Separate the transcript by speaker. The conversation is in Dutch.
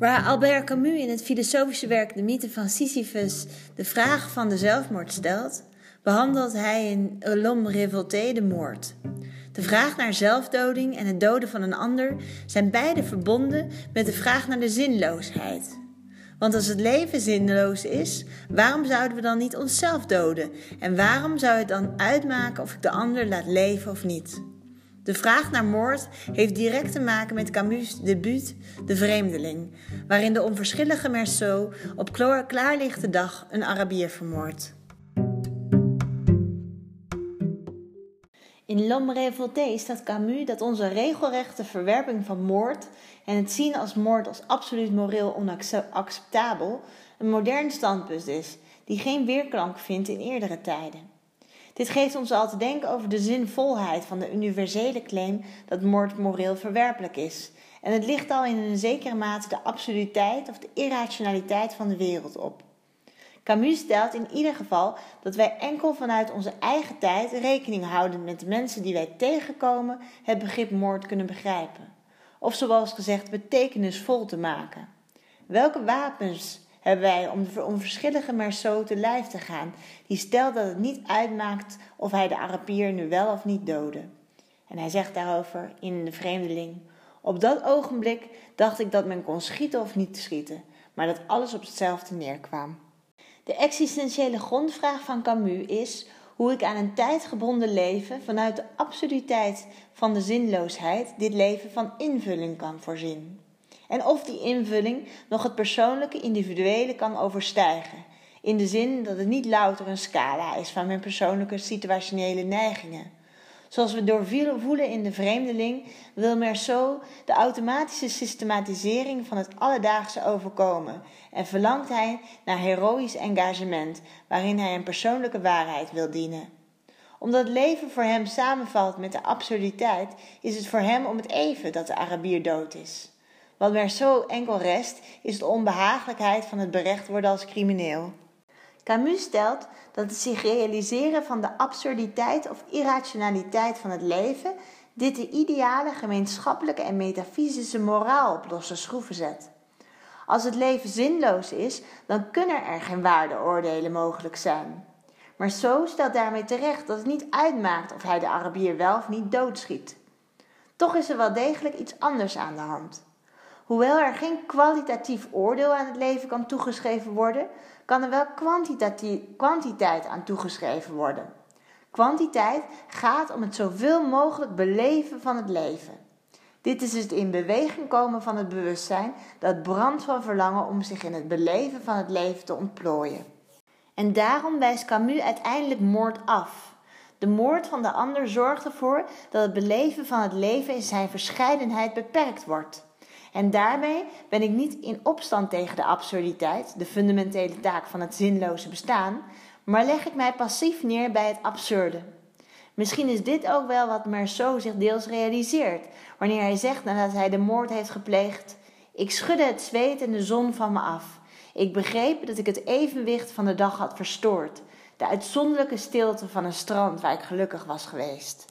Speaker 1: Waar Albert Camus in het filosofische werk De mythe van Sisyphus de vraag van de zelfmoord stelt, behandelt hij in L'homme révolté de moord. De vraag naar zelfdoding en het doden van een ander zijn beide verbonden met de vraag naar de zinloosheid. Want als het leven zinloos is, waarom zouden we dan niet onszelf doden? En waarom zou het dan uitmaken of ik de ander laat leven of niet? De vraag naar moord heeft direct te maken met Camus' debuut De Vreemdeling, waarin de onverschillige Merceau op klaarlichte dag een Arabier vermoordt. In L'Homme Révolté staat Camus dat onze regelrechte verwerping van moord en het zien als moord als absoluut moreel onacceptabel een modern standpunt is, die geen weerklank vindt in eerdere tijden. Dit geeft ons al te denken over de zinvolheid van de universele claim dat moord moreel verwerpelijk is. En het ligt al in een zekere mate de absoluteit of de irrationaliteit van de wereld op. Camus stelt in ieder geval dat wij enkel vanuit onze eigen tijd rekening houden met de mensen die wij tegenkomen het begrip moord kunnen begrijpen. Of zoals gezegd betekenisvol te maken. Welke wapens hebben wij om de onverschillige Merceau te lijf te gaan, die stelt dat het niet uitmaakt of hij de Arabier nu wel of niet doodde. En hij zegt daarover in De Vreemdeling: Op dat ogenblik dacht ik dat men kon schieten of niet schieten, maar dat alles op hetzelfde neerkwam. De existentiële grondvraag van Camus is hoe ik aan een tijdgebonden leven vanuit de absurditeit van de zinloosheid dit leven van invulling kan voorzien. En of die invulling nog het persoonlijke individuele kan overstijgen, in de zin dat het niet louter een scala is van mijn persoonlijke situationele neigingen. Zoals we doorvoelen in de vreemdeling, wil Merceau de automatische systematisering van het alledaagse overkomen en verlangt hij naar heroïsch engagement waarin hij een persoonlijke waarheid wil dienen. Omdat leven voor hem samenvalt met de absurditeit, is het voor hem om het even dat de Arabier dood is. Wat Merceau enkel rest, is de onbehagelijkheid van het berecht worden als crimineel. Camus stelt dat het zich realiseren van de absurditeit of irrationaliteit van het leven dit de ideale gemeenschappelijke en metafysische moraal op losse schroeven zet. Als het leven zinloos is, dan kunnen er geen waardeoordelen mogelijk zijn. Maar zo stelt daarmee terecht dat het niet uitmaakt of hij de Arabier wel of niet doodschiet. Toch is er wel degelijk iets anders aan de hand. Hoewel er geen kwalitatief oordeel aan het leven kan toegeschreven worden, kan er wel kwantiteit aan toegeschreven worden. Kwantiteit gaat om het zoveel mogelijk beleven van het leven. Dit is het in beweging komen van het bewustzijn dat brandt van verlangen om zich in het beleven van het leven te ontplooien. En daarom wijst Camus uiteindelijk moord af. De moord van de ander zorgt ervoor dat het beleven van het leven in zijn verscheidenheid beperkt wordt. En daarmee ben ik niet in opstand tegen de absurditeit, de fundamentele taak van het zinloze bestaan, maar leg ik mij passief neer bij het absurde. Misschien is dit ook wel wat Merceau zich deels realiseert, wanneer hij zegt nadat hij de moord heeft gepleegd: Ik schudde het zweet en de zon van me af. Ik begreep dat ik het evenwicht van de dag had verstoord, de uitzonderlijke stilte van een strand waar ik gelukkig was geweest.